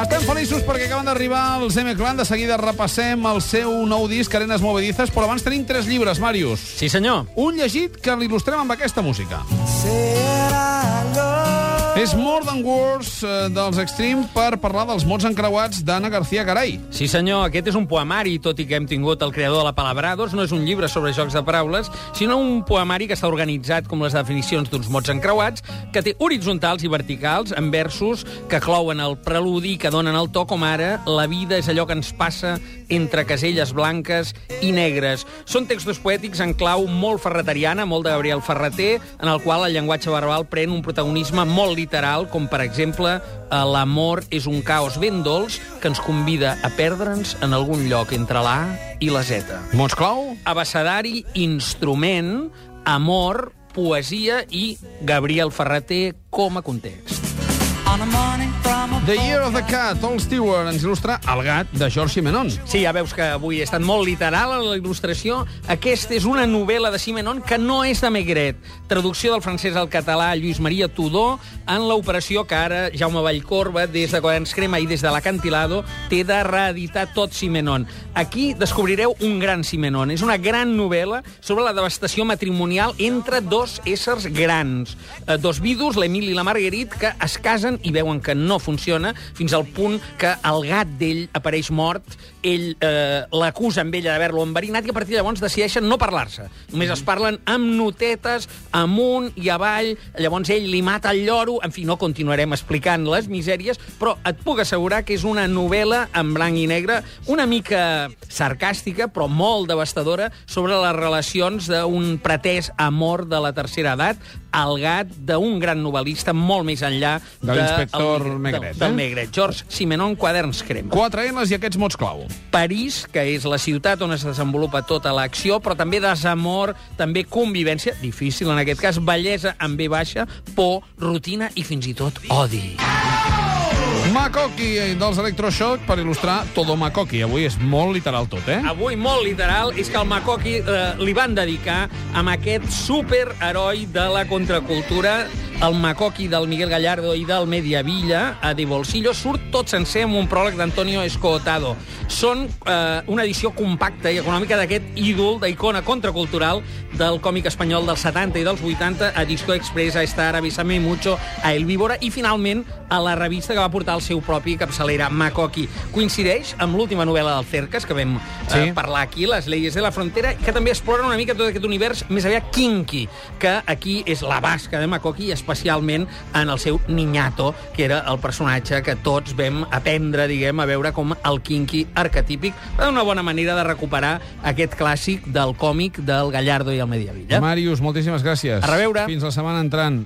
Estem feliços perquè acaben d'arribar els M-Clan. De seguida repassem el seu nou disc, Arenes Movedizas, però abans tenim tres llibres, Màrius. Sí, senyor. Un llegit que l'il·lustrem amb aquesta música. És More Than Words eh, dels Extreme per parlar dels mots encreuats d'Anna García Garay. Sí, senyor, aquest és un poemari, tot i que hem tingut el creador de la Palabrados, no és un llibre sobre jocs de paraules, sinó un poemari que està organitzat com les definicions d'uns mots encreuats, que té horitzontals i verticals, en versos que clouen el preludi, que donen el to, com ara la vida és allò que ens passa entre caselles blanques i negres. Són textos poètics en clau molt ferreteriana, molt de Gabriel Ferreter, en el qual el llenguatge verbal pren un protagonisme molt literal, com per exemple eh, l'amor és un caos ben dolç que ens convida a perdre'ns en algun lloc entre l'A i la Z. Mots clau? Abecedari, instrument, amor, poesia i Gabriel Ferreter com a context. The Year of the Cat, Paul Stewart, ens il·lustra El gat, de George Simenon. Sí, ja veus que avui he estat molt literal en la il·lustració. Aquesta és una novel·la de Simenon que no és de Maigret. Traducció del francès al català Lluís Maria Tudor en l'operació que ara Jaume Vallcorba, des de Quaderns Crema i des de l'Acantilado, té de reeditar tot Simenon. Aquí descobrireu un gran Simenon. És una gran novel·la sobre la devastació matrimonial entre dos éssers grans. Eh, dos vidus, l'Emili i la Marguerite, que es casen i veuen que no funciona, fins al punt que el gat d'ell apareix mort, ell eh, l'acusa amb ella d'haver-lo enverinat i a partir de llavors decideixen no parlar-se. Només es parlen amb notetes, amunt i avall, llavors ell li mata el lloro, en fi, no continuarem explicant les misèries, però et puc assegurar que és una novel·la en blanc i negre, una mica sarcàstica, però molt devastadora, sobre les relacions d'un pretès amor de la tercera edat, el gat d'un gran novel·lista molt més enllà De l'inspector el- Maigret, Del, del eh? Maigret. George Simenon, Quaderns Crema. Quatre N's i aquests mots clau. París, que és la ciutat on es desenvolupa tota l'acció, però també desamor, també convivència, difícil en aquest cas, bellesa amb B baixa, por, rutina i fins i tot odi. Makoki, dels Electroshock, per il·lustrar Todo Makoki. Avui és molt literal tot, eh? Avui, molt literal, és que el Makoki eh, li van dedicar amb aquest superheroi de la contracultura, el Makoki del Miguel Gallardo i del Mediavilla, a De Bolsillo, surt tot sencer amb un pròleg d'Antonio Escotado. Són eh, una edició compacta i econòmica d'aquest ídol d'icona contracultural del còmic espanyol dels 70 i dels 80, a Disco Express, a Star, a Bésame Mucho, a El Víbora i, finalment, a la revista que va portar el seu propi capçalera, Makoki. Coincideix amb l'última novel·la del Cercas, que vam Sí. eh, parlar aquí, Les leyes de la frontera, que també explora una mica tot aquest univers més aviat kinky, que aquí és la basca de Makoki, i especialment en el seu niñato, que era el personatge que tots vam aprendre, diguem, a veure com el kinky arquetípic, una bona manera de recuperar aquest clàssic del còmic del Gallardo i el Mediavilla. Màrius, moltíssimes gràcies. A reveure. Fins la setmana entrant.